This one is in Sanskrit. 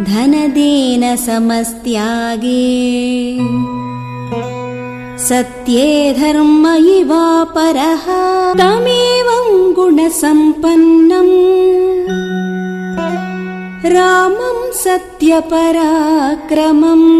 धनदेन समस्त्यागे। सत्ये धर्म इवापरः तमेवं तमेवम् गुणसम्पन्नम्। रामम् सत्यपराक्रमम्।